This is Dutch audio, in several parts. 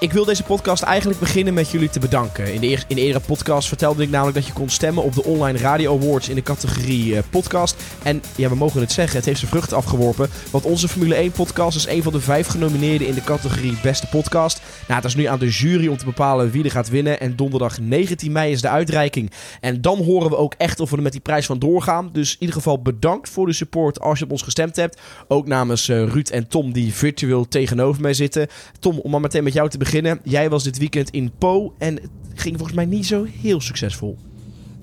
Ik wil deze podcast eigenlijk beginnen met jullie te bedanken. In de, eer, in de eerdere podcast vertelde ik namelijk dat je kon stemmen op de Online Radio Awards in de categorie eh, podcast. En ja, we mogen het zeggen, het heeft zijn vruchten afgeworpen. Want onze Formule 1 podcast is een van de vijf genomineerden in de categorie beste podcast. Nou, het is nu aan de jury om te bepalen wie er gaat winnen. En donderdag 19 mei is de uitreiking. En dan horen we ook echt of we er met die prijs van doorgaan. Dus in ieder geval bedankt voor de support als je op ons gestemd hebt. Ook namens uh, Ruud en Tom die virtueel tegenover mij zitten. Tom, om maar meteen met jou te beginnen. Jij was dit weekend in Po en het ging volgens mij niet zo heel succesvol.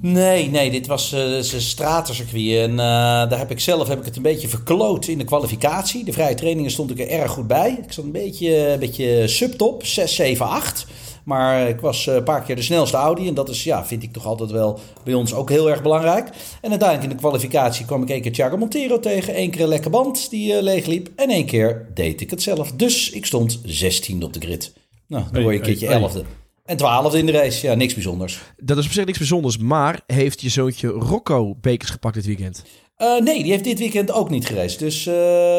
Nee, nee, dit was uh, een stratencircuit. En uh, daar heb ik zelf heb ik het een beetje verkloot in de kwalificatie. De vrije trainingen stond ik er erg goed bij. Ik zat een beetje, een beetje subtop, 6, 7, 8. Maar ik was een paar keer de snelste Audi. En dat is, ja, vind ik toch altijd wel bij ons ook heel erg belangrijk. En uiteindelijk in de kwalificatie kwam ik één keer Thiago Montero tegen. één keer een lekke band die leegliep. En één keer deed ik het zelf. Dus ik stond 16 op de grid. Nou, dan word je een keertje elfde. En twaalfde in de race. Ja, niks bijzonders. Dat is op zich niks bijzonders. Maar heeft je zoontje Rocco bekers gepakt dit weekend? Uh, nee, die heeft dit weekend ook niet gereisd. Dus, uh,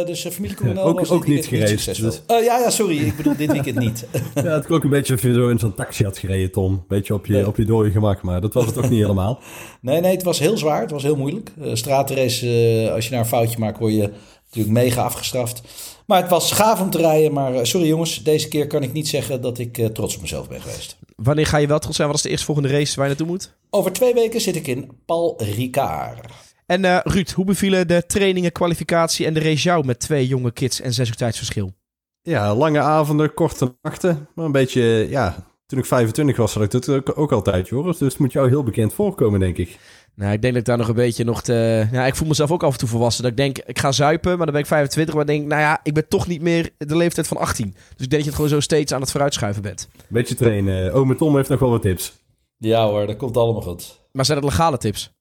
dus uh, familie Coronel ook, was ook niet gereisd. dus. ja, ja, sorry. Ik bedoel dit weekend niet. ja, het klonk een beetje of je zo in zo'n taxi had gereden, Tom. Beetje op je, nee. op je dode gemak, maar dat was het toch niet helemaal? Nee, nee, het was heel zwaar. Het was heel moeilijk. straatrace, als je daar een foutje maakt, word je natuurlijk mega afgestraft. Maar het was gaaf om te rijden. Maar uh, sorry jongens, deze keer kan ik niet zeggen dat ik uh, trots op mezelf ben geweest. Wanneer ga je wel trots zijn? Wat is de eerstvolgende race waar je naartoe moet? Over twee weken zit ik in Paul Ricard. En uh, Ruud, hoe bevielen de trainingen, kwalificatie en de race jou met twee jonge kids en zes uur tijdsverschil? Ja, lange avonden, korte nachten. Maar een beetje, ja, toen ik 25 was, had ik dat ook altijd, Joris. Dus het moet jou heel bekend voorkomen, denk ik. Nou, ik denk dat ik daar nog een beetje nog te... Ja, ik voel mezelf ook af en toe volwassen. Dat ik denk, ik ga zuipen, maar dan ben ik 25. Maar denk nou ja, ik ben toch niet meer de leeftijd van 18. Dus ik denk dat je het gewoon zo steeds aan het vooruitschuiven bent. Beetje trainen. Ome Tom heeft nog wel wat tips. Ja hoor, dat komt allemaal goed. Maar zijn dat legale tips?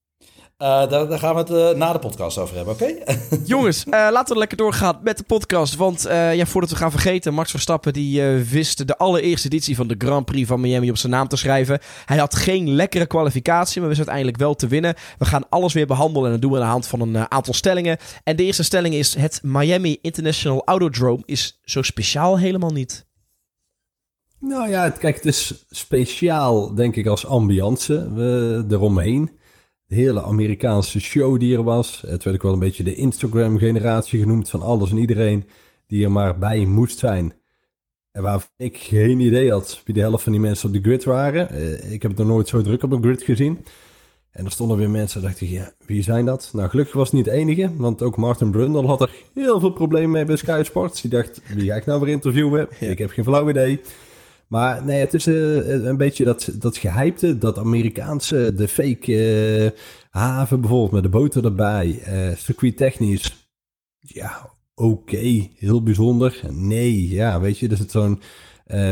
Uh, daar, daar, gaan we het uh, na de podcast over hebben, oké? Okay? Jongens, uh, laten we lekker doorgaan met de podcast. Want ja, voordat we gaan vergeten, Max Verstappen die wist de allereerste editie van de Grand Prix van Miami op zijn naam te schrijven. Hij had geen lekkere kwalificatie, maar wist uiteindelijk wel te winnen. We gaan alles weer behandelen en dat doen we aan de hand van een aantal stellingen. En de eerste stelling is, het Miami International Autodrome is zo speciaal helemaal niet. Nou ja, kijk, het is speciaal denk ik als ambiance eromheen de hele Amerikaanse show die er was. Het werd ook wel een beetje de Instagram-generatie genoemd van alles en iedereen die er maar bij moest zijn. En waarvan ik geen idee had wie de helft van die mensen op de grid waren. Uh, ik heb het nog nooit zo druk op een grid gezien. En er stonden weer mensen, dacht ik, ja, wie zijn dat? Nou, gelukkig was het niet de enige, want ook Martin Brundle had er heel veel problemen mee bij Sky Sports. Die dacht, wie ga ik nou weer interviewen? Ik heb geen flauw idee. Maar nee, het is uh, een beetje dat, dat gehypte, dat Amerikaanse, de fake uh, haven bijvoorbeeld met de boter erbij, circuit technisch. Ja, oké, heel bijzonder. Nee, ja, weet je, er zit zo'n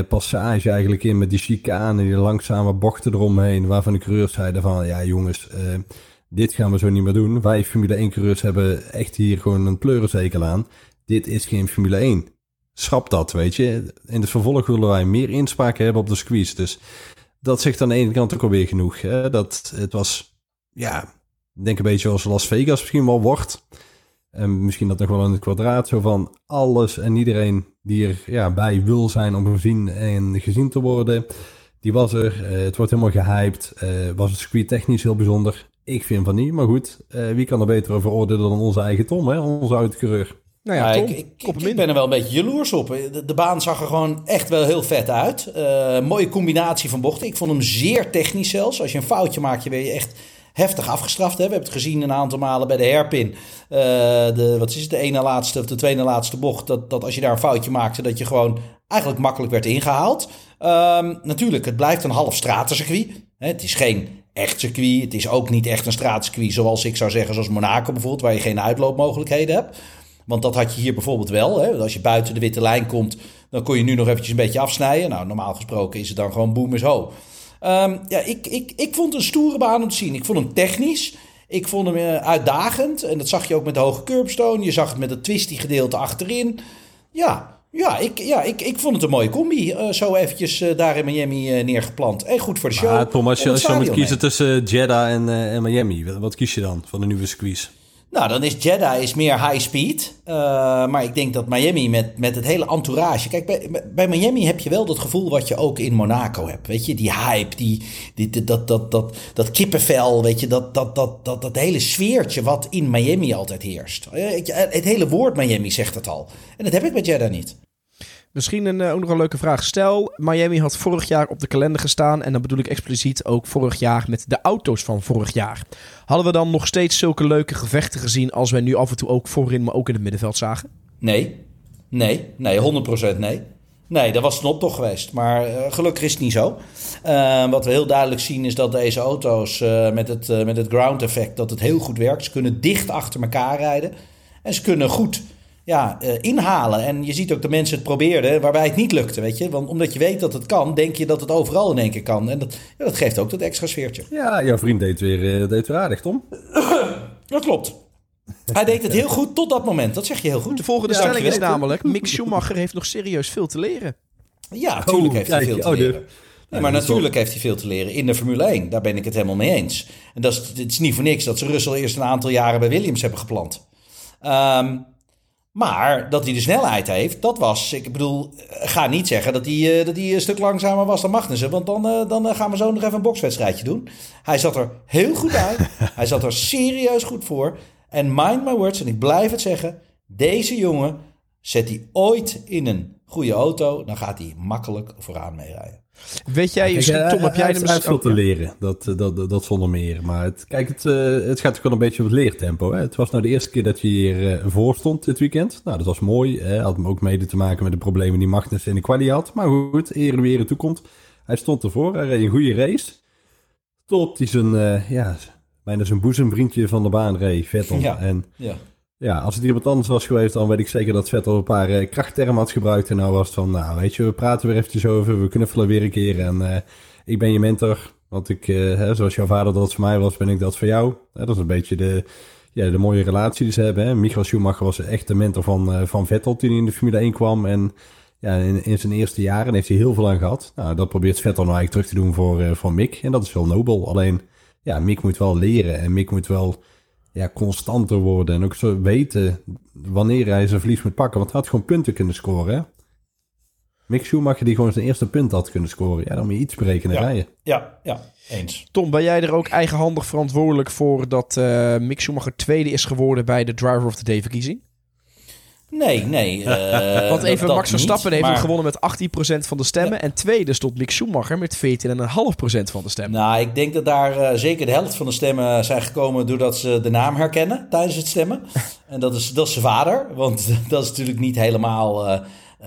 passage eigenlijk in met die chicane, die langzame bochten eromheen, waarvan de coureurs zeiden van, ja jongens, dit gaan we zo niet meer doen. Wij Formule 1 coureurs hebben echt hier gewoon een pleurenzekel aan. Dit is geen Formule 1 schrap dat, weet je. In het vervolg willen wij meer inspraak hebben op de squeeze. Dus dat zegt aan de ene kant ook alweer genoeg. Hè? Dat het was, ja, denk een beetje zoals Las Vegas misschien wel wordt. En misschien dat nog wel in het kwadraat. Zo van alles en iedereen die er ja, bij wil zijn om gezien en gezien te worden. Die was er. Uh, het wordt helemaal gehyped. Uh, was het circuit technisch heel bijzonder. Ik vind van niet, maar goed. Uh, wie kan er beter over oordelen dan onze eigen Tom, hè? onze uitcoureur. Nou ja, Tom, ik, ik, ik, ben er wel een beetje jaloers op. De, de, baan zag er gewoon echt wel heel vet uit. Uh, mooie combinatie van bochten. Ik vond hem zeer technisch zelfs. Als je een foutje maakt, je ben je echt heftig afgestraft. Hè? We hebben het gezien een aantal malen bij de herpin. Uh, de, wat is het, de ene laatste of de tweede laatste bocht. Dat, dat als je daar een foutje maakte, dat je gewoon eigenlijk makkelijk werd ingehaald. Um, natuurlijk, het blijft een half stratencircuit. Het is geen echt circuit. Het is ook niet echt een straatcircuit zoals ik zou zeggen, zoals Monaco bijvoorbeeld, waar je geen uitloopmogelijkheden hebt. Want dat had je hier bijvoorbeeld wel. Hè? Als je buiten de witte lijn komt, dan kon je nu nog eventjes een beetje afsnijden. Nou, normaal gesproken is het dan gewoon boom is ho. Um, ja, ik, ik, ik vond een stoere baan om te zien. Ik vond hem technisch. Ik vond hem uh, uitdagend. En dat zag je ook met de hoge curbstone. Je zag het met het twisty gedeelte achterin. Ja, ja, ik, ja ik, ik vond het een mooie combi. Uh, zo eventjes uh, daar in Miami neergeplant. En goed voor de show. Ja, Tom, als je, als je moet kiezen tussen Jeddah en, en Miami, wat kies je dan van de nieuwe squeeze? Nou, dan is Jeddah is meer high speed. Uh, maar ik denk dat Miami met, met het hele entourage. Kijk, bij, bij Miami heb je wel dat gevoel wat je ook in Monaco hebt. Weet je, die hype, die, die, dat, dat, dat, dat kippenvel, weet je, dat, dat, dat, dat, dat hele sfeertje wat in Miami altijd heerst. Het hele woord Miami zegt het al. En dat heb ik met Jeddah niet. Misschien een, eh, ook nog een leuke vraag. Stel, Miami had vorig jaar op de kalender gestaan. En dan bedoel ik expliciet ook vorig jaar met de auto's van vorig jaar. Hadden we dan nog steeds zulke leuke gevechten gezien als wij nu af en toe ook voorin, maar ook in het middenveld zagen? Nee, nee, nee, 100% nee. Nee, dat was een toch geweest. Maar uh, gelukkig is het niet zo. Uh, wat we heel duidelijk zien is dat deze auto's met, het, met het ground effect, dat het heel goed werkt. Ze kunnen dicht achter elkaar rijden. En ze kunnen goed ja, uh, inhalen. En je ziet ook dat mensen het probeerden waarbij het niet lukte, weet je. Want omdat je weet dat het kan, denk je dat het overal in één keer kan. En dat, ja, dat geeft ook dat extra sfeertje. Ja, jouw vriend deed weer, uh, deed weer aardig, Tom. dat klopt. Hij deed het heel goed tot dat moment. Dat zeg je heel goed. De volgende ja, stelling is namelijk... Mick Schumacher heeft nog serieus veel te leren. Ja, natuurlijk oh, heeft hij veel te oh, leren. Nee, maar natuurlijk heeft hij veel te leren in de Formule 1. Daar ben ik het helemaal mee eens. En dat is, het is niet voor niks dat ze Russell eerst een aantal jaren bij Williams hebben geplant. Um, maar dat hij de snelheid heeft, dat was. Ik bedoel, ga niet zeggen dat hij, eh, dat hij een stuk langzamer was dan Magnussen. Want dan, eh, dan eh, gaan we zo nog even een bokswedstrijdje doen. Hij zat er heel goed uit. hij zat er serieus goed voor. En mind my words, en ik blijf het zeggen. Deze jongen zet hij ooit in een goede auto. Dan gaat hij makkelijk vooraan meerijden. Weet jij, ja, Tom, heb jij hem... Hij veel te leren, dat, dat, dat, zonder meer. Maar het, kijk, het, uh, het gaat ook wel een beetje op het leertempo. Hè? Het was nou de eerste keer dat je hier uh, voor stond dit weekend. Nou, dat was mooi. Hè? Had hem ook mede te maken met de problemen die Magnus in de kwalie had. Maar goed, eer weer in toekomst. Hij stond ervoor, hij reed een goede race. Tot hij zijn, uh, ja, bijna zijn boezemvriendje van de baan reed, Vettel. Ja, en, ja. Ja, als het iemand anders was geweest, dan weet ik zeker dat Vettel een paar uh, krachttermen had gebruikt. En nou was het van, nou weet je, we praten weer eventjes over, we knuffelen weer een keer. En uh, ik ben je mentor, want ik, uh, hè, zoals jouw vader dat voor mij was, ben ik dat voor jou. dat is een beetje de, ja, de mooie relatie die ze hebben. Hè. Michael Schumacher was echt de mentor van, van Vettel toen hij in de Formule 1 kwam. En ja, in, in, zijn eerste jaren heeft hij heel veel aan gehad. Nou, dat probeert Vettel nou eigenlijk terug te doen voor, voor Mick. En dat is wel nobel. Alleen, ja, Mick moet wel leren en Mick moet wel ja, constanter worden. En ook zo weten wanneer hij zijn verlies moet pakken. Want hij had gewoon punten kunnen scoren. Hè? Mick Schumacher die gewoon zijn eerste punt had kunnen scoren. Ja, dan moet je iets berekenen ja. rijden. Ja, ja, eens. Tom, ben jij er ook eigenhandig verantwoordelijk voor dat uh, Mick Schumacher tweede is geworden bij de Driver of the Day verkiezing? Nee, nee. Uh, Want even Max Verstappen heeft maar... gewonnen met 18% van de stemmen. En tweede stond Mick Schumacher met 14,5% van de stemmen. Nou, ik denk dat daar uh, zeker de helft van de stemmen zijn gekomen doordat ze de naam herkennen tijdens het stemmen. en dat is, dat is zijn vader. Want dat is natuurlijk niet helemaal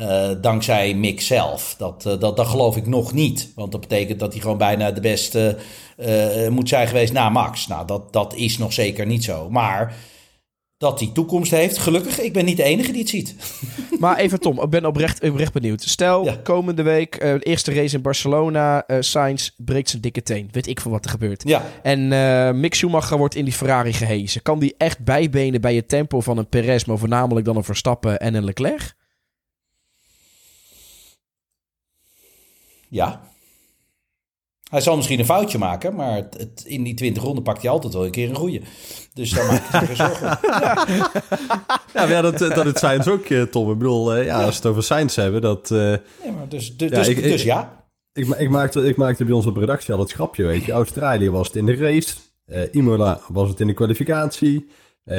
uh, dankzij Mick zelf. Dat, dat, dat geloof ik nog niet. Want dat betekent dat hij gewoon bijna de beste moet zijn geweest na Max. Nou, dat, dat is nog zeker niet zo. Maar dat die toekomst heeft. Gelukkig, ik ben niet de enige die het ziet. Maar even Tom, ik ben oprecht, oprecht benieuwd. Stel, komende week, uh, eerste race in Barcelona, uh, Sainz breekt zijn dikke teen. Weet ik van wat er gebeurt. Ja. En uh, Mick Schumacher wordt in die Ferrari gehezen. Kan die echt bijbenen bij het tempo van een Perez, maar voornamelijk dan een Verstappen en een Leclerc? Ja. Hij zal misschien een foutje maken, maar het, het, in die 20 ronden pakt hij altijd wel een keer een goede. Dus daar maak ik geen zorgen Ja, ja maar dat, dat het Sainz ook, eh, Tom. Ik bedoel, eh, ja, als we het over Sainz hebben, dat... Uh, ja, maar dus, dus, ja, dus, ik, dus ja. Ik, ik, maakte, ik maakte bij ons op redactie al het grapje, weet je. Australië was het in de race. Uh, Imola was het in de kwalificatie.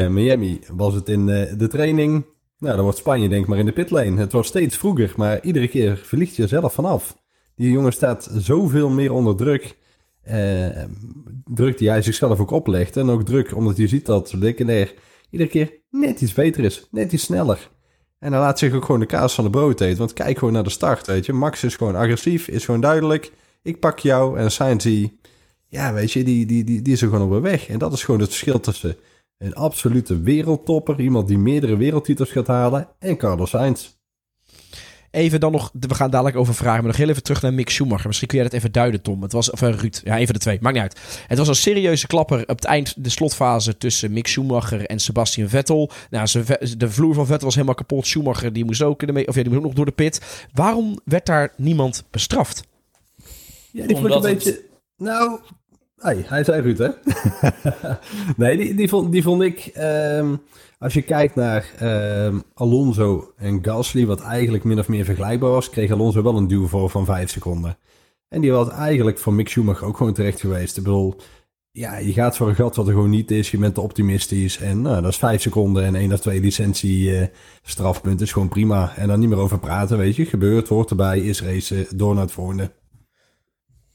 Miami was het in de training. Nou, dan wordt Spanje denk ik maar in de pitlane. Het was steeds vroeger, maar iedere keer vliegt je zelf vanaf. Die jongen staat zoveel meer onder druk. Uh, druk die hij zichzelf ook oplegt. En ook druk omdat je ziet dat Leclerc iedere keer net iets beter is. Net iets sneller. En dan laat zich ook gewoon de kaas van de brood eten. Want kijk gewoon naar de start, weet je. Max is gewoon agressief, is gewoon duidelijk. Ik pak jou. En Sainz die, ja, weet je, die, die, die, die is er gewoon op de weg. En dat is gewoon het verschil tussen een absolute wereldtopper. Iemand die meerdere wereldtitels gaat halen. En Carlos Sainz. Even dan nog, we gaan dadelijk over vragen, maar nog heel even terug naar Mick Schumacher. Misschien kun jij dat even duiden, Tom. Het was, of uh, Ruud, ja, even de twee, maakt niet uit. Het was een serieuze klapper op het eind, de slotfase tussen Mick Schumacher en Sebastian Vettel. Nou, de vloer van Vettel was helemaal kapot. Schumacher, die moest ook, in de, of ja, die moest ook nog door de pit. Waarom werd daar niemand bestraft? Ja, ik vond een beetje, nou, Hey, hij zei goed, hè? nee, die, die, vond, die vond ik... Ehm, als je kijkt naar ehm, Alonso en Gasly, wat eigenlijk min of meer vergelijkbaar was, kreeg Alonso wel een duw voor van 5 seconden. En die was eigenlijk voor Mick Schumacher ook gewoon terecht geweest. Ik bedoel, ja, je gaat voor een gat wat er gewoon niet is. Je bent te optimistisch. En nou, dat is 5 seconden en één of twee licentie uh, strafpunten is gewoon prima. En dan niet meer over praten, weet je. Gebeurt, hoort erbij, is racen, door naar het volgende.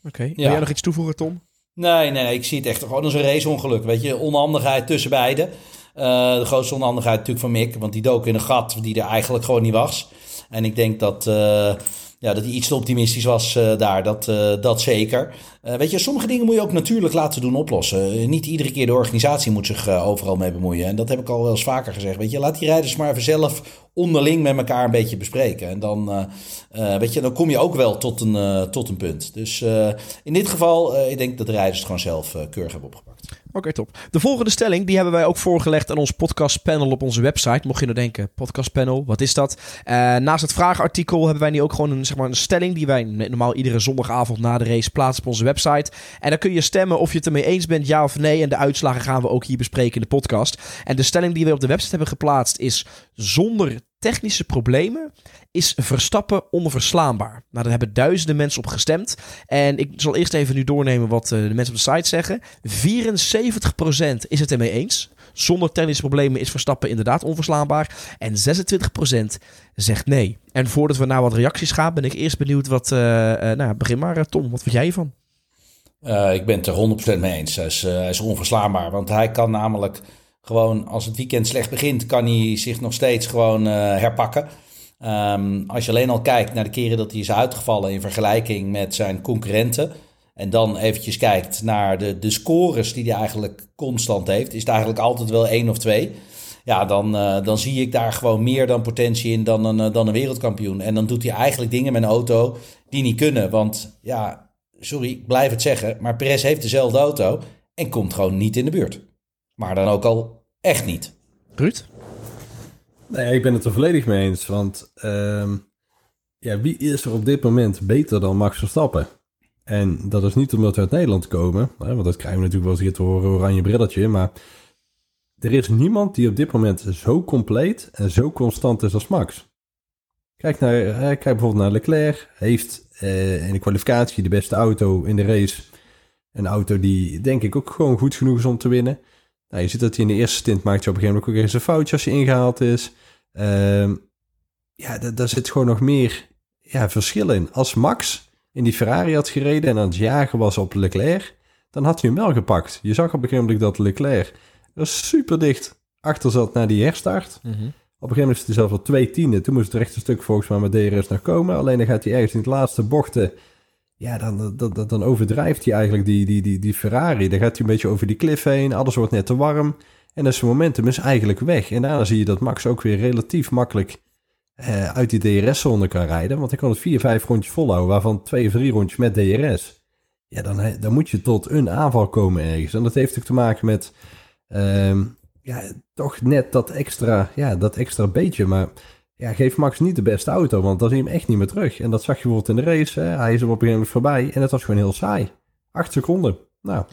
Oké, wil jij nog iets toevoegen, Tom? Nee, nee, ik zie het echt gewoon als een raceongeluk. Weet je, onhandigheid tussen beiden. Uh, de grootste onhandigheid natuurlijk van Mick, want die dook in een gat die er eigenlijk gewoon niet was. En ik denk dat, uh, ja, dat hij iets te optimistisch was uh, daar, dat, dat zeker. weet je, sommige dingen moet je ook natuurlijk laten doen oplossen. niet iedere keer de organisatie moet zich overal mee bemoeien. En dat heb ik al wel eens vaker gezegd. Weet je, laat die rijders maar even zelf onderling met elkaar een beetje bespreken. En dan, weet je, dan kom je ook wel tot een, tot een punt. Dus in dit geval, ik denk dat de rijders het gewoon zelf keurig hebben opgepakt. Oké, top. De volgende stelling die hebben wij ook voorgelegd aan ons podcastpanel op onze website. Mocht je nou denken, podcastpanel, wat is dat? Uh, naast het vragenartikel hebben wij nu ook gewoon een, zeg maar, een stelling die wij normaal iedere zondagavond na de race plaatsen op onze website. En dan kun je stemmen of je het ermee eens bent, ja of nee. En de uitslagen gaan we ook hier bespreken in de podcast. En de stelling die we op de website hebben geplaatst is zonder technische problemen is Verstappen onverslaanbaar. Nou, daar hebben duizenden mensen op gestemd. En ik zal eerst even nu doornemen wat eh, de mensen op de site zeggen. 74% is het ermee eens. Zonder technische problemen is Verstappen inderdaad onverslaanbaar. En 26% zegt nee. En voordat we naar wat reacties gaan, ben ik eerst benieuwd wat... Uh, nou, begin maar Tom, wat vind jij hiervan? ik ben het er 100% mee eens. Hij is, hij is onverslaanbaar, want hij kan namelijk gewoon als het weekend slecht begint, kan hij zich nog steeds gewoon uh, herpakken. Um, als je alleen al kijkt naar de keren dat hij is uitgevallen in vergelijking met zijn concurrenten. En dan eventjes kijkt naar de, de scores die hij eigenlijk constant heeft. Is het eigenlijk altijd wel één of twee. Ja, dan, uh, dan zie ik daar gewoon meer dan potentie in dan een, uh, dan een wereldkampioen. En dan doet hij eigenlijk dingen met een auto die niet kunnen. Want ja, sorry, ik blijf het zeggen. Maar Perez heeft dezelfde auto en komt gewoon niet in de buurt. Maar dan ook al echt niet. Ruud? Nee, ik ben het er volledig mee eens. Want uh, ja, wie is er op dit moment beter dan Max Verstappen? En dat is niet omdat we uit Nederland komen. Hè, want dat krijgen we natuurlijk wel eens hier te horen, oranje brilletje. Maar er is niemand die op dit moment zo compleet en zo constant is als Max. Kijk, naar, kijk bijvoorbeeld naar Leclerc. Heeft uh, in de kwalificatie de beste auto in de race. Een auto die denk ik ook gewoon goed genoeg is om te winnen. Nou, je ziet dat hij in de eerste stint maakt je op een gegeven moment ook eens een foutje als je ingehaald is. Uh, ja, daar zit gewoon nog meer ja, verschil in. Als Max in die Ferrari had gereden en aan het jagen was op Leclerc, dan had hij hem wel gepakt. Je zag op een gegeven moment dat Leclerc er super dicht achter zat naar die herstart. Mm -hmm. Op een gegeven moment is hij zelfs al twee tienden. Toen moest het rechte stuk volgens mij met DRS nog komen. Alleen dan gaat hij ergens in de laatste bochten ja, dan, dan, dan overdrijft hij eigenlijk die, die, die, die Ferrari. Dan gaat hij een beetje over die cliff heen. Alles wordt net te warm. En dat momentum is eigenlijk weg. En daarna zie je dat Max ook weer relatief makkelijk eh, uit die DRS-zone kan rijden. Want hij kon het vier, vijf rondjes volhouden, waarvan twee of drie rondjes met DRS. Ja, dan, dan moet je tot een aanval komen ergens. En dat heeft ook te maken met ehm, ja, toch net dat extra, ja, dat extra beetje. Maar ja, geef Max niet de beste auto, want dan zie je hem echt niet meer terug. En dat zag je bijvoorbeeld in de race. Hè? Hij is er op een gegeven moment voorbij en het was gewoon heel saai. Acht seconden. Nou,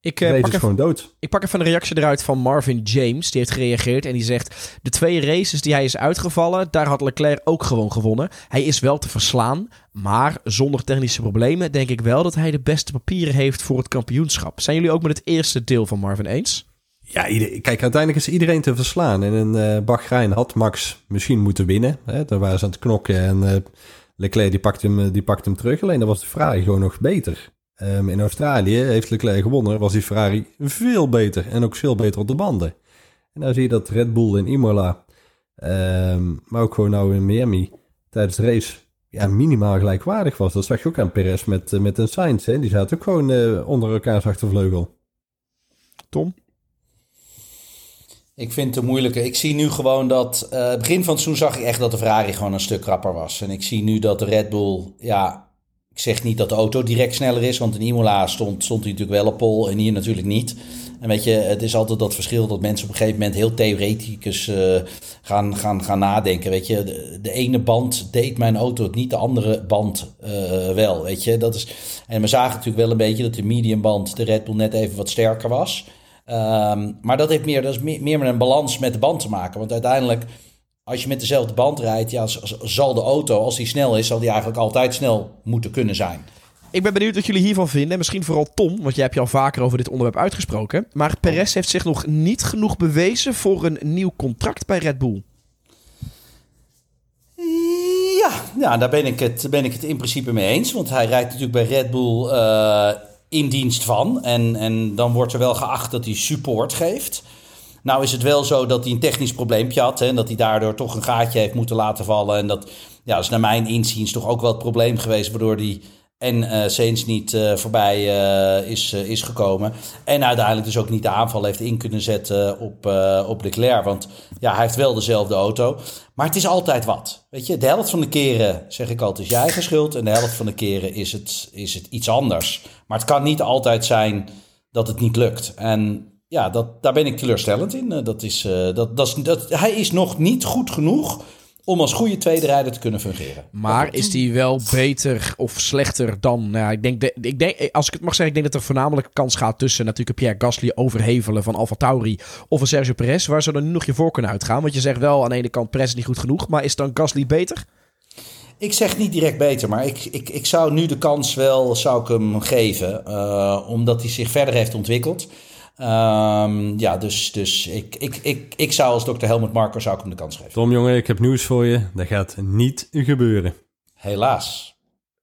ik, uh, pak gewoon dood. Ik pak even een reactie eruit van Marvin James. Die heeft gereageerd en die zegt... De twee races die hij is uitgevallen, daar had Leclerc ook gewoon gewonnen. Hij is wel te verslaan, maar zonder technische problemen... denk ik wel dat hij de beste papieren heeft voor het kampioenschap. Zijn jullie ook met het eerste deel van Marvin eens? Ja, kijk, uiteindelijk is iedereen te verslaan. En in uh, Bahrein had Max misschien moeten winnen. Hè? Daar waren ze aan het knokken en uh, Leclerc die pakt, hem, die pakt hem terug. Alleen dan was de Ferrari gewoon nog beter. Um, in Australië heeft Leclerc gewonnen, was die Ferrari veel beter. En ook veel beter op de banden. En dan zie je dat Red Bull in Imola, um, maar ook gewoon nou in Miami, tijdens de race ja, minimaal gelijkwaardig was. Dat zag je ook aan Perez met, met een Sainz. Die zaten ook gewoon onder elkaars achtervleugel. Tom? Ik vind het moeilijke. Ik zie nu gewoon dat. Uh, begin van het seizoen zag ik echt dat de Ferrari gewoon een stuk krapper was. En ik zie nu dat de Red Bull. Ja, ik zeg niet dat de auto direct sneller is, want in Imola stond, stond hij natuurlijk wel op pol en hier natuurlijk niet. En weet je, het is altijd dat verschil dat mensen op een gegeven moment heel theoreticus uh, gaan, gaan, gaan nadenken. Weet je, de, ene band deed mijn auto het niet, de andere band uh, wel. Weet je, dat is. En we zagen natuurlijk wel een beetje dat de mediumband, de Red Bull, net even wat sterker was. Um, maar dat heeft meer, dat is meer, meer met een balans met de band te maken. Want uiteindelijk als je met dezelfde band rijdt, ja, zal de auto, als die snel is, zal die eigenlijk altijd snel moeten kunnen zijn. Ik ben benieuwd wat jullie hiervan vinden. Misschien vooral Tom, want jij hebt je al vaker over dit onderwerp uitgesproken. Maar Perez heeft zich nog niet genoeg bewezen voor een nieuw contract bij Red Bull. Ja, ja daar ben ik, het, ben ik het in principe mee eens. Want hij rijdt natuurlijk bij Red Bull uh, in dienst van. En, en dan wordt er wel geacht dat hij support geeft. Nou is het wel zo dat hij een technisch probleempje had. Hè, en dat hij daardoor toch een gaatje heeft moeten laten vallen. En dat ja, is naar mijn inziens toch ook wel het probleem geweest. Waardoor hij en uh, Saints niet uh, voorbij uh, is, is gekomen. En uiteindelijk dus ook niet de aanval heeft in kunnen zetten op, op Leclerc. Want ja, hij heeft wel dezelfde auto. Maar het is altijd wat. Weet je, de helft van de keren zeg ik altijd is je eigen schuld. En de helft van de keren is het, is het iets anders. Maar het kan niet altijd zijn dat het niet lukt. En ja, dat, daar ben ik teleurstellend in. Eh, dat is, dat, dat dat, hij is nog niet goed genoeg om als goede tweede rijder te kunnen fungeren. Maar is hij wel beter of slechter dan... Nou, ik, denk de, ik denk, als ik het mag zeggen, ik denk dat er voornamelijk kans gaat tussen natuurlijk een Pierre Gasly overhevelen van Alfa Tauri of een Sergio Perez. Waar zou dan nu nog je voor kunnen uitgaan? Want je zegt wel aan de ene kant Perez niet goed genoeg, maar is dan Gasly beter? Ik zeg niet direct beter, maar ik, ik, ik zou nu de kans wel zou ik hem geven. Uh, omdat hij zich verder heeft ontwikkeld. Um, ja, dus, dus ik, ik, ik, ik zou als dokter Helmut Marko zou ik hem de kans geven. Tom, jongen, ik heb nieuws voor je. Dat gaat niet gebeuren. Helaas.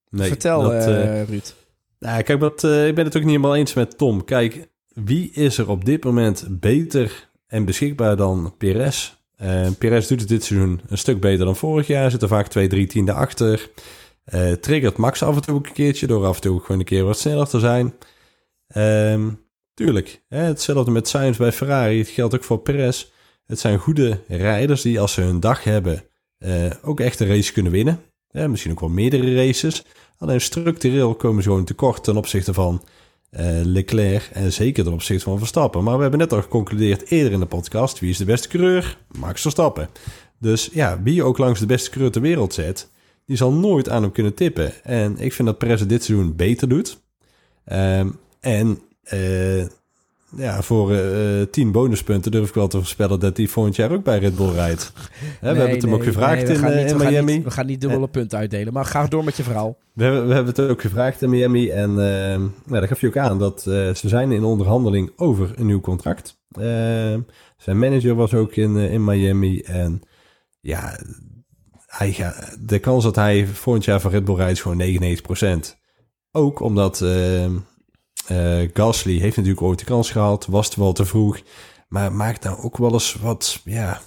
Nee, Vertel, dat, uh, Ruud. Nou, kijk, wat, uh, ik ben het ook niet helemaal eens met Tom. Kijk, wie is er op dit moment beter en beschikbaar dan Perez? Uh, Perez doet het dit seizoen een stuk beter dan vorig jaar. Zit er vaak twee, drie tienden achter. Uh, triggert Max af en toe ook een keertje door af en toe gewoon een keer wat sneller te zijn. Um, Tuurlijk, hè, hetzelfde met Sainz bij Ferrari. Het geldt ook voor Perez. Het zijn goede rijders die als ze hun dag hebben eh, ook echt een race kunnen winnen. misschien ook wel meerdere races. Alleen structureel komen ze gewoon tekort ten opzichte van uh, Leclerc en zeker ten opzichte van Verstappen. Maar we hebben net al geconcludeerd eerder in de podcast, wie is de beste coureur? Max Verstappen. Dus ja, wie ook langs de beste coureur ter wereld zet, die zal nooit aan hem kunnen tippen. En ik vind dat Perez dit seizoen beter doet. Um, en uh, ja, voor uh, tien bonuspunten durf ik wel te voorspellen dat hij volgend jaar ook bij Red Bull rijdt. we hebben het hem ook gevraagd in, in Miami. Gaan niet, we gaan niet dubbele punten uitdelen, maar ga door met je verhaal. We hebben, we hebben het ook gevraagd in Miami en uh, dat gaf je ook aan dat ze zijn in onderhandeling over een nieuw contract. zijn manager was ook in, in Miami en ja, hij gaat, de kans dat hij volgend jaar voor Red Bull rijdt is gewoon 99%. Ook omdat Gasly heeft natuurlijk ooit de kans gehad, was het wel te vroeg. Maar maakt nou ook wel eens wat, ja...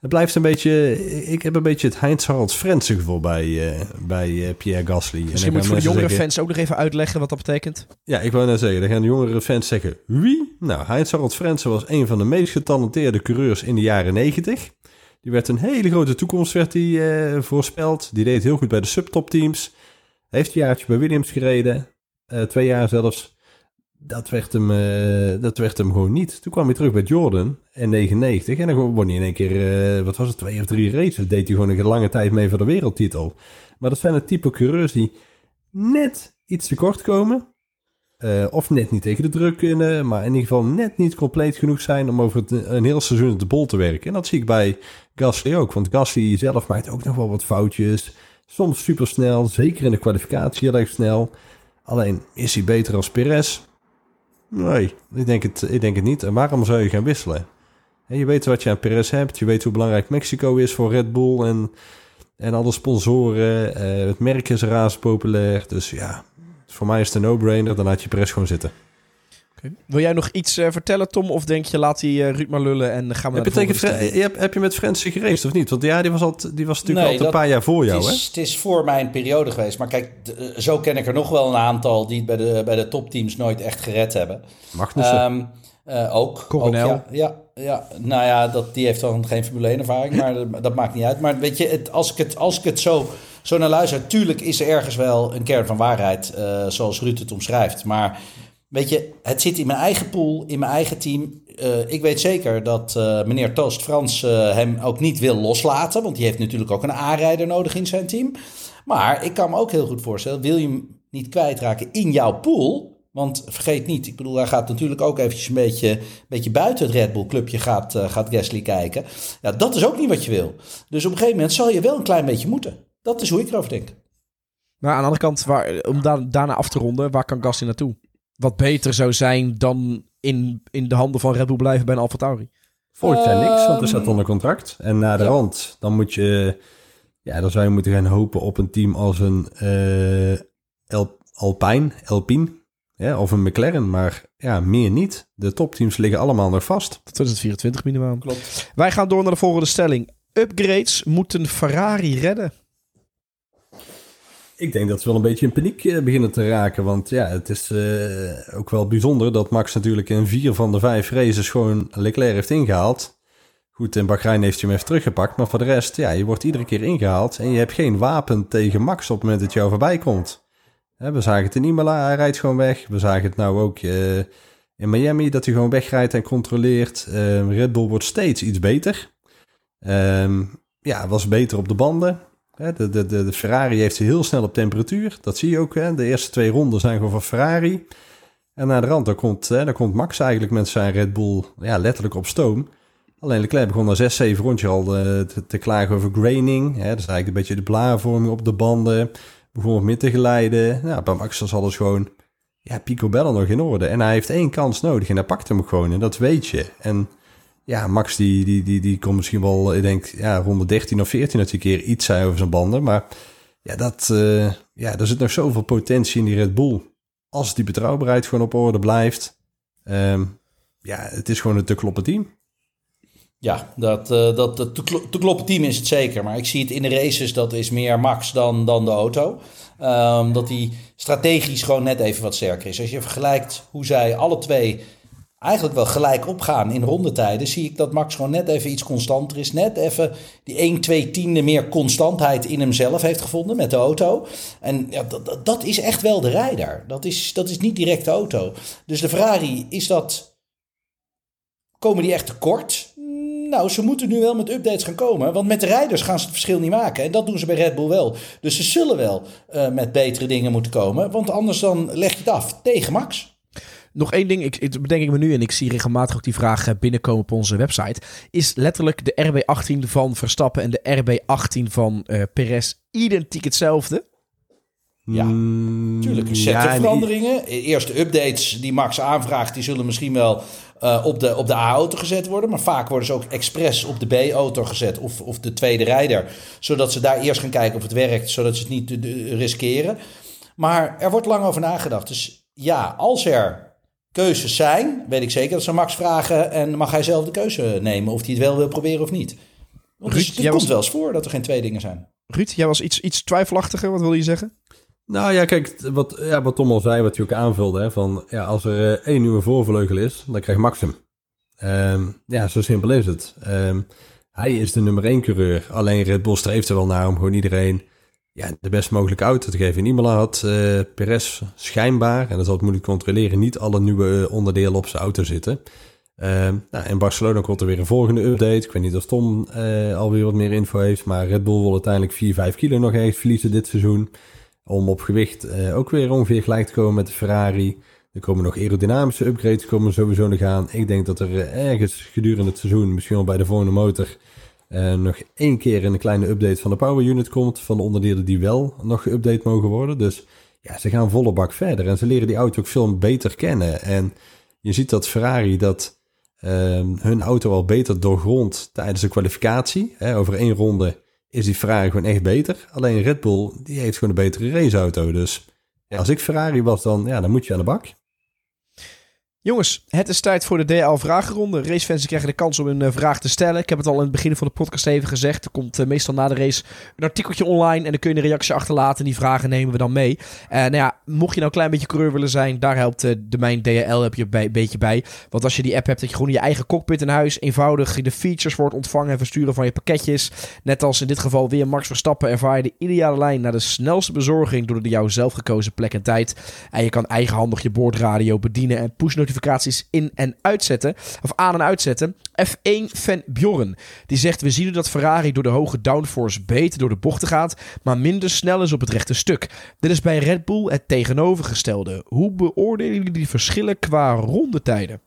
Het blijft een beetje... Ik heb een beetje het Heinz Harald Frensen gevoel bij, uh, bij uh, Pierre Gasly. Misschien moet je voor de jongere fans ook nog even uitleggen wat dat betekent. Ja, ik wou net zeggen, dan gaan de jongere fans zeggen... Wie? Nou, Heinz Harald Frensen was een van de meest getalenteerde coureurs in de jaren negentig. Die werd een hele grote toekomst werd die, uh, voorspeld. Die deed heel goed bij de subtopteams. Heeft een jaartje bij Williams gereden. Twee jaar zelfs dat werd, hem, uh, dat werd hem gewoon niet. Toen kwam hij terug bij Jordan in 99 en dan won hij in één keer, uh, wat was het, twee of drie races. Deed hij gewoon een lange tijd mee voor de wereldtitel. Maar dat zijn het type coureurs die net iets te kort komen. Of net niet tegen de druk kunnen, maar in ieder geval net niet compleet genoeg zijn om over het, een heel seizoen de bol te werken. En dat zie ik bij Gasly ook, want Gasly zelf maakt ook nog wel wat foutjes. Soms super snel, zeker in de kwalificatie heel erg snel. Alleen is hij beter als Perez? Nee, ik denk het, ik denk het niet. En waarom zou je gaan wisselen? je weet wat je aan Perez hebt. Je weet hoe belangrijk Mexico is voor Red Bull en, en alle sponsoren. Uh, het merk is razend populair. Dus ja, voor mij is het een no-brainer. Dan laat je Perez gewoon zitten. Wil jij nog iets uh, vertellen, Tom? Of denk je, laat die uh, Ruud maar lullen en gaan we heb naar je, tegen je heb, je met Frenzy gereisd of niet? Want ja, die was, al, die was natuurlijk nee, al een paar jaar voor jou, het is, hè? Het is voor mijn periode geweest. Maar kijk, zo ken ik er nog wel een aantal die het bij de, bij de topteams nooit echt gered hebben. Magnussen. Um, uh, ook. Coronel. Ook, ja, ja, ja, nou ja, dat, die heeft dan geen Formule 1 ervaring, maar dat, dat, maakt niet uit. Maar weet je, het, als, ik het, als ik het zo zo naar luister, tuurlijk is er ergens wel een kern van waarheid, uh, zoals Ruud het omschrijft. Maar weet je, het zit in mijn eigen pool, in mijn eigen team. Uh, ik weet zeker dat uh, meneer Toost Frans hem ook niet wil loslaten, want die heeft natuurlijk ook een aanrijder nodig in zijn team. Maar ik kan me ook heel goed voorstellen, wil je hem niet kwijtraken in jouw pool, want vergeet niet, ik bedoel, hij gaat natuurlijk ook eventjes een beetje, een beetje buiten het Red Bull clubje gaat, gaat Gasly kijken. Ja, dat is ook niet wat je wil. Dus op een gegeven moment zal je wel een klein beetje moeten. Dat is hoe ik erover denk. Maar aan de andere kant, waar, om da daarna af te ronden, waar kan Gasly naartoe? Wat beter zou zijn dan in, in de handen van Red Bull blijven bij een Alfa Tauri. Volgend jaar niks, want er staat onder contract. En na de rand, dan moet je... Ja, dan zou je moeten gaan hopen op een team als een uh, Alpine, Alpine of een McLaren, maar ja, meer niet. De topteams liggen allemaal nog vast. Tot 2024 minimaal. Klopt. Wij gaan door naar de volgende stelling. Upgrades moeten Ferrari redden. Ik denk dat ze wel een beetje in paniek eh, beginnen te raken. Want ja, het is uh, ook wel bijzonder dat Max natuurlijk in vier van de vijf races gewoon Leclerc heeft ingehaald. Goed, in Bahrein heeft hij hem even teruggepakt. Maar voor de rest, ja, je wordt iedere keer ingehaald. En je hebt geen wapen tegen Max op het moment dat jou voorbij komt we zagen het in Imola, hij rijdt gewoon weg. We zagen het nou ook uh, in Miami, dat hij gewoon wegrijdt en controleert. Uh, Red Bull wordt steeds iets beter. Um, ja, was beter op de banden. De, de, de, de, Ferrari heeft ze heel snel op temperatuur. Dat zie je ook. Hè. De eerste twee ronden zijn gewoon van Ferrari. En naar de rand, daar komt, hè, daar komt Max eigenlijk met zijn Red Bull ja, letterlijk op stoom. Alleen Leclerc begon na 6, 7 rondjes al uh, te, klagen over graining. Hè. Dat is eigenlijk een beetje de blaarvorming op de banden bijvoorbeeld meer te geleiden. Nou, bij Max was alles gewoon ja, picobello nog in orde. En hij heeft één kans nodig en hij pakt hem gewoon. En dat weet je. En ja, Max die, die, die, die komt misschien wel, ik denk, ja, ronde 13 of 14 dat hij een keer iets zei over zijn banden. Maar ja, dat, uh, ja, er zit nog zoveel potentie in die Red Bull. Als die betrouwbaarheid gewoon op orde blijft. Um, ja, het is gewoon een te kloppen team. Ja, dat, uh, dat, dat te kloppen team is het zeker. Maar ik zie het in de races, dat is meer Max dan, dan de auto. Um, dat die strategisch gewoon net even wat sterker is. Als je vergelijkt hoe zij alle twee eigenlijk wel gelijk opgaan in rondetijden, zie ik dat Max gewoon net even iets constanter is. Net even die 1, 2 tiende meer constantheid in hemzelf heeft gevonden met de auto. En ja, dat, dat is echt wel de rijder. Dat is, dat is niet direct de auto. Dus de Ferrari, is dat. Komen die echt tekort? Nou, ze moeten nu wel met updates gaan komen. Want met de rijders gaan ze het verschil niet maken. En dat doen ze bij Red Bull wel. Dus ze zullen wel uh, met betere dingen moeten komen. Want anders dan leg je het af tegen Max. Nog één ding, ik, ik, bedenk ik me nu en ik zie regelmatig ook die vraag eh, binnenkomen op onze website. Is letterlijk de RB18 van Verstappen en de RB18 van uh, Perez identiek hetzelfde? Ja, natuurlijk. Mm, Zetten ja, veranderingen. Eerste updates die Max aanvraagt, die zullen misschien wel uh, op, de, op de A-auto gezet worden. Maar vaak worden ze ook expres op de B-auto gezet of, of de tweede rijder. Zodat ze daar eerst gaan kijken of het werkt, zodat ze het niet riskeren. Maar er wordt lang over nagedacht. Dus ja, als er keuzes zijn, weet ik zeker dat ze Max vragen en mag hij zelf de keuze nemen of hij het wel wil proberen of niet. Want Ruud, dus het komt was... wel eens voor dat er geen twee dingen zijn. Ruud, jij was iets, iets twijfelachtiger, wat wil je zeggen? Nou ja, kijk, wat, ja, wat Tom al zei, wat je ook aanvulde, hè, van ja, als er uh, één nieuwe voorvleugel is, dan krijgt Max hem. Um, ja, zo simpel is het. Um, hij is de nummer één coureur. Alleen Red Bull streeft er wel naar om gewoon iedereen ja, de best mogelijke auto te geven. In Imola had uh, Perez schijnbaar, en dat zal het moeilijk controleren, niet alle nieuwe onderdelen op zijn auto zitten. Um, nou, in Barcelona komt er weer een volgende update. Ik weet niet of Tom uh, alweer wat meer info heeft, maar Red Bull wil uiteindelijk 4, 5 kilo nog even verliezen dit seizoen. Om op gewicht ook weer ongeveer gelijk te komen met de Ferrari. Er komen nog aerodynamische upgrades komen sowieso nog aan. Ik denk dat er ergens gedurende het seizoen, misschien wel bij de volgende motor, uh, nog één keer een kleine update van de power unit komt. Van de onderdelen die wel nog geüpdate mogen worden. Dus ja, ze gaan volle bak verder. En ze leren die auto ook veel beter kennen. En je ziet dat Ferrari dat ehm, hun auto al beter doorgrond tijdens de kwalificatie. Hè, over één ronde is die Ferrari gewoon echt beter. Alleen Red Bull, die heeft gewoon een betere raceauto. Dus als ik Ferrari was, dan, ja, dan moet je aan de bak. Jongens, het is tijd voor de DL-vragenronde. Racefans krijgen de kans om een uh, vraag te stellen. Ik heb het al in het begin van de podcast even gezegd. Er komt uh, meestal na de race een artikeltje online en dan kun je een reactie achterlaten. En die vragen nemen we dan mee. Uh, nou ja, mocht je nou een klein beetje coureur willen zijn, daar helpt de mijn DL heb je een beetje bij. Want als je die app hebt, dat je gewoon je eigen cockpit in huis eenvoudig de features wordt ontvangen en versturen van je pakketjes. Net als in dit geval weer Max Verstappen ervaar je de ideale lijn naar de snelste bezorging door de jou zelf gekozen plek en tijd. En je kan eigenhandig je boordradio bedienen en push notificaties in- en uitzetten. Of aan- en uitzetten. F1-fan Bjorn. Die zegt: We zien dat Ferrari door de hoge downforce beter door de bochten gaat. Maar minder snel is op het rechte stuk. Dit is bij Red Bull het tegenovergestelde. Hoe beoordelen jullie die verschillen qua rondetijden?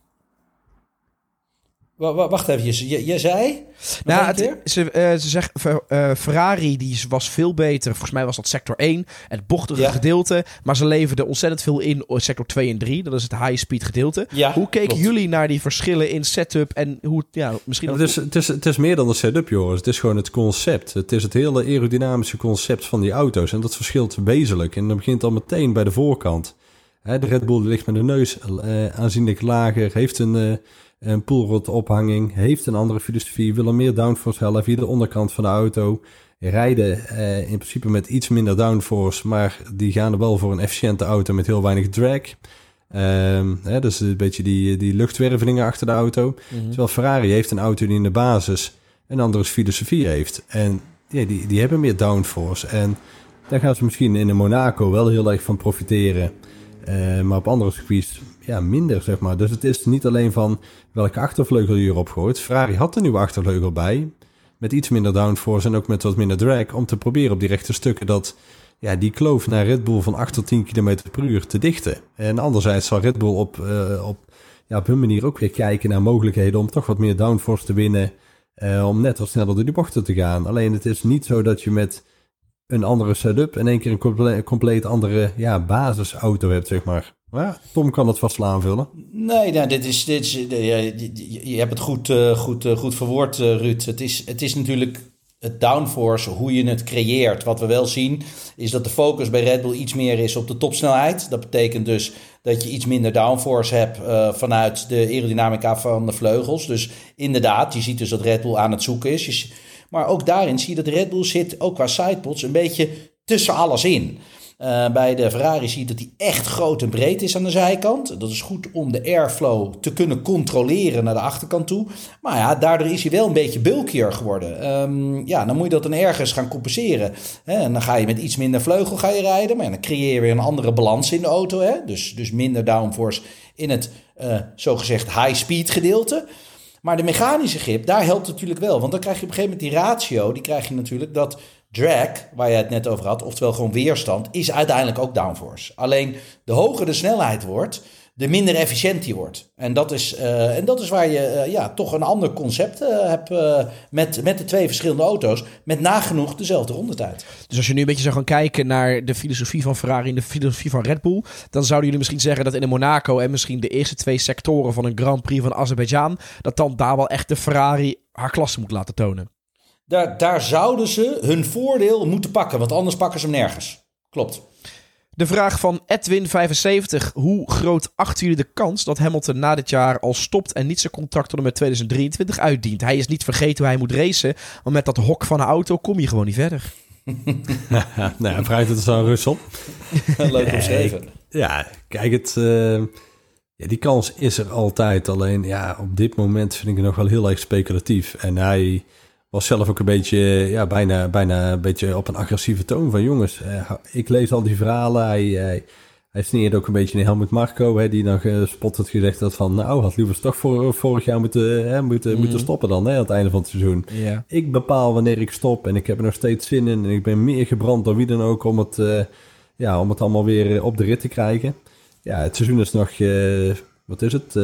Wacht even, je, je zei? Nou, het, ze, uh, ze zegt uh, Ferrari die was veel beter. Volgens mij was dat sector 1, het bochtige ja. gedeelte. Maar ze leverden ontzettend veel in sector 2 en 3. Dat is het high-speed gedeelte. Ja, hoe keken klopt. jullie naar die verschillen in setup en hoe ja, misschien. Ja, het, is, het, is, het is meer dan de setup, Joris. Het is gewoon het concept. Het is het hele aerodynamische concept van die auto's. En dat verschilt wezenlijk. En dat begint al meteen bij de voorkant. Hè, de Red Bull ligt met de neus uh, aanzienlijk lager, heeft een een poolrot ophanging, heeft een andere filosofie, willen meer downforce halen via de onderkant van de auto. Rijden eh, in principe met iets minder downforce, maar die gaan er wel voor een efficiënte auto met heel weinig drag. Um, hè, dus een beetje die, die luchtwervelingen achter de auto. Mm Terwijl Ferrari heeft een auto die in de basis een andere filosofie heeft. En ja, die, die hebben meer downforce. En daar gaan ze misschien in de Monaco wel heel erg van profiteren. Uh, maar op andere circuits ja, minder, zeg maar. Dus het is niet alleen van welke achtervleugel je erop gooit. Ferrari had een nieuwe achtervleugel bij. Met iets minder downforce en ook met wat minder drag. Om te proberen op die rechte stukken dat ja, die kloof naar Red Bull van 8 tot 10 km per uur te dichten. En anderzijds zal Red Bull op, uh, op, ja, op hun manier ook weer kijken naar mogelijkheden om toch wat meer downforce te winnen. Uh, om net wat sneller door die bochten te gaan. Alleen het is niet zo dat je met een andere setup in één keer een comple compleet andere ja, basisauto hebt, zeg maar. Ja, Tom kan het vast aanvullen. Nee, nou, dit is, dit is, je, je hebt het goed, uh, goed, uh, goed verwoord, Ruud. Het is, het is natuurlijk het downforce, hoe je het creëert. Wat we wel zien, is dat de focus bij Red Bull iets meer is op de topsnelheid. Dat betekent dus dat je iets minder downforce hebt vanuit de aerodynamica van de vleugels. Dus inderdaad, je ziet dus dat Red Bull aan het zoeken is. Maar ook daarin zie je dat Red Bull zit, ook qua sidepods, een beetje tussen alles in. Uh, bij de Ferrari zie je dat die echt groot en breed is aan de zijkant. Dat is goed om de airflow te kunnen controleren naar de achterkant toe. Maar ja, daardoor is hij wel een beetje bulkier geworden. Um, ja, dan moet je dat dan ergens gaan compenseren. Hè? En dan ga je met iets minder vleugel ga je rijden. Maar dan creëer je weer een andere balans in de auto. Hè? Dus, dus minder downforce in het uh, zogezegd high-speed gedeelte. Maar de mechanische grip, daar helpt natuurlijk wel. Want dan krijg je op een gegeven moment die ratio. Die krijg je natuurlijk dat drag, waar je het net over had, oftewel gewoon weerstand, is uiteindelijk ook downforce. Alleen de hoger de snelheid wordt, de minder efficiënt die wordt. En dat is, uh, en dat is waar je uh, ja, toch een ander concept uh, hebt met, met de twee verschillende auto's. Met nagenoeg dezelfde rondetijd. Dus als je nu een beetje zou gaan kijken naar de filosofie van Ferrari en de filosofie van Red Bull. Dan zouden jullie misschien zeggen dat in de Monaco en misschien de eerste twee sectoren van een Grand Prix van Azerbeidzjan. Dat dan daar wel echt de Ferrari haar klasse moet laten tonen. Daar, daar zouden ze hun voordeel moeten pakken, want anders pakken ze hem nergens. Klopt. De vraag van Edwin75. Hoe groot achten jullie de kans dat Hamilton na dit jaar al stopt en niet zijn contract tot en met 2023 uitdient? Hij is niet vergeten hoe hij moet racen, maar met dat hok van een auto kom je gewoon niet verder. nou, hij vraagt het zo rust op. Leuk omschreven. Ja, kijk, het, uh, ja, die kans is er altijd. Alleen ja, op dit moment vind ik het nog wel heel erg speculatief. En hij was zelf ook een beetje, ja, bijna, bijna een beetje op een agressieve toon van jongens. Uh, ik lees al die verhalen. Hij, hij, hij sneerde ook een beetje in Helmut Marco, hè, die dan had gezegd dat van, nou, had liever toch voor, vorig jaar moeten, hè, moeten, mm. moeten stoppen dan, hè, aan het einde van het seizoen. Yeah. Ik bepaal wanneer ik stop en ik heb er nog steeds zin in en ik ben meer gebrand dan wie dan ook om het, uh, ja, om het allemaal weer op de rit te krijgen. Ja, het seizoen is nog, uh, wat is het,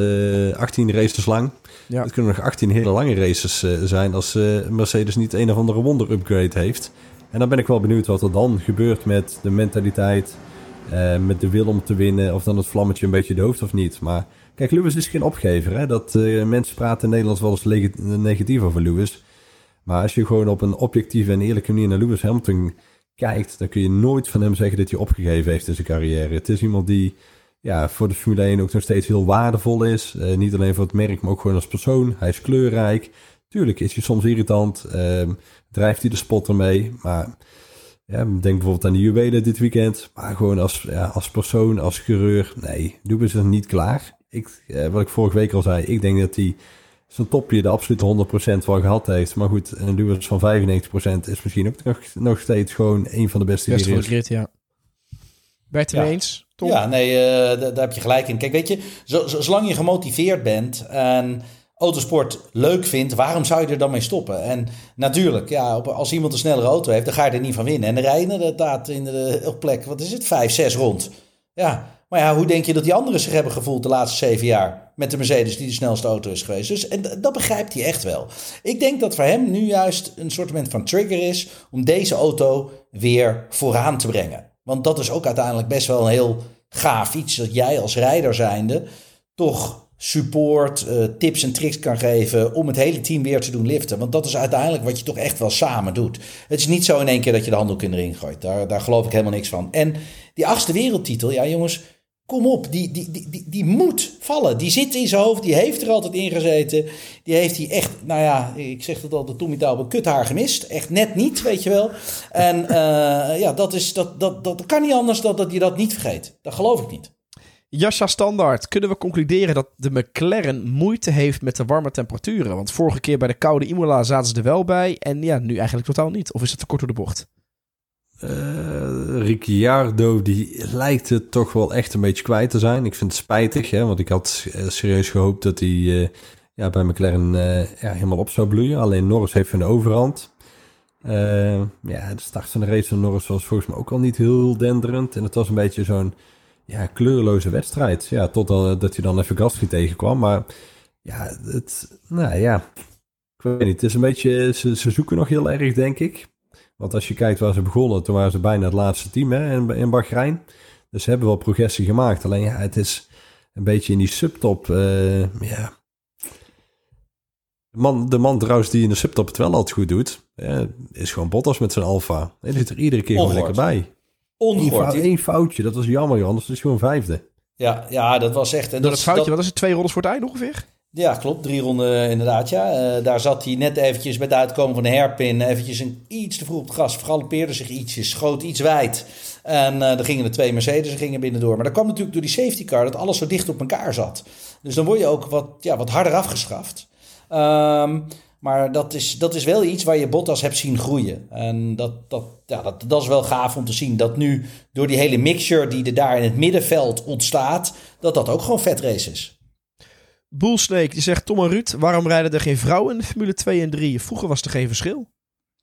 18 races lang. Ja. Het kunnen nog 18 hele lange races uh, zijn als uh, Mercedes niet een of andere wonder-upgrade heeft. En dan ben ik wel benieuwd wat er dan gebeurt met de mentaliteit, met de wil om te winnen, of dan het vlammetje een beetje dooft of niet. Maar kijk, Lewis is geen opgever. Hè? Dat, mensen praten in Nederlands wel eens negatief over Lewis. Maar als je gewoon op een objectieve en eerlijke manier naar Lewis Hamilton kijkt, dan kun je nooit van hem zeggen dat hij opgegeven heeft in zijn carrière. Het is iemand die ja, voor de Formule 1 ook nog steeds heel waardevol is. niet alleen voor het merk, maar ook gewoon als persoon. Hij is kleurrijk. Tuurlijk is hij soms irritant. Ehm, drijft hij de spot ermee. Maar ja, denk bijvoorbeeld aan de juwelen dit weekend. Maar gewoon als, ja, als persoon, als chirurg. Nee, doe ze niet klaar. Ik, eh, wat ik vorige week al zei. Ik denk dat hij zijn topje de absolute 100% wel gehad heeft. Maar goed, een duwers van 95% is misschien ook nog, nog steeds gewoon een van de beste Best van de grid, ja. Je het eens, Tom? Ja, nee, uh, daar heb je gelijk in. Kijk, weet je, zolang je gemotiveerd bent en autosport leuk vindt, waarom zou je er dan mee stoppen? En natuurlijk, ja, als iemand een snellere auto heeft, dan ga je er niet van winnen. En dan rijden inderdaad in de op plek, wat is het, vijf, zes rond. Ja, maar ja, hoe denk je dat die anderen zich hebben gevoeld de laatste zeven jaar met de Mercedes die de snelste auto is geweest? Dus en dat begrijpt hij echt wel. Ik denk dat voor hem nu juist een soort van trigger is om deze auto weer vooraan te brengen. Want dat is ook uiteindelijk best wel een heel gaaf iets dat jij als rijder zijnde toch support, uh, tips en tricks kan geven om het hele team weer te doen liften. Want dat is uiteindelijk wat je toch echt wel samen doet. Het is niet zo in één keer dat je de handdoek in de ring gooit. Daar, daar geloof ik helemaal niks van. En die achtste wereldtitel, ja jongens, kom op, die, die, die, die, die moet vallen. Die zit in zijn hoofd, die heeft er altijd in gezeten. Die heeft hij echt, nou ja, ik zeg het altijd, Tommy een kuthaar gemist. Echt net niet, weet je wel. En uh, ja, dat, is, dat, dat, dat kan niet anders dan dat je dat niet vergeet. Dat geloof ik niet. Jascha Standaard, kunnen we concluderen dat de McLaren moeite heeft met de warme temperaturen? Want vorige keer bij de koude Imola zaten ze er wel bij en ja, nu eigenlijk totaal niet. Of is het te kort door de bocht? Uh, Ricciardo, die lijkt het toch wel echt een beetje kwijt te zijn. Ik vind het spijtig, hè, want ik had eh, serieus gehoopt dat hij uh, ja, bij McLaren ja, helemaal op zou bloeien. Alleen Norris heeft een overhand. ja, de start van de race van Norris was volgens mij ook al niet heel denderend. En het was een beetje zo'n ja, kleurloze wedstrijd. Ja, totdat dat je dan even Gasly tegenkwam. Maar ja, het, nou ja, ik weet niet. Het is een beetje, ze zoeken nog heel erg, denk ik. Want als je kijkt waar ze begonnen, toen waren ze bijna het laatste team hè, in, in Bahrein. Dus ze hebben wel progressie gemaakt. Alleen ja, het is een beetje in die subtop. Uh, ja. De man, de man trouwens die in de subtop het wel altijd goed doet, is gewoon Bottas met zijn Alfa. Hij zit er iedere keer gewoon lekker bij. Ongehoord. Eén, foutje, dat was jammer, Johan. Dat is gewoon vijfde. Ja, ja, dat was echt... En dat, dat foutje, wat is het? Twee rondes voor het einde ongeveer? Ja, klopt. Drie ronden inderdaad, ja. Uh, daar zat hij net eventjes met het uitkomen van de herpin. Eventjes een, iets te vroeg op het gas. Vergalopeerde zich ietsjes. Schoot iets wijd. En uh, er gingen de twee Mercedes gingen binnendoor. Maar dat kwam natuurlijk door die safety car. Dat alles zo dicht op elkaar zat. Dus dan word je ook wat, ja, wat harder afgeschaft. Um, maar dat is, dat is wel iets waar je Bottas hebt zien groeien. En dat, dat, ja, dat, dat is wel gaaf om te zien. Dat nu door die hele mixture die er daar in het middenveld ontstaat, dat dat ook gewoon vet race is. Boelsnake die zegt: Tom en Ruud, waarom rijden er geen vrouwen in de Formule 2 en 3? Vroeger was er geen verschil.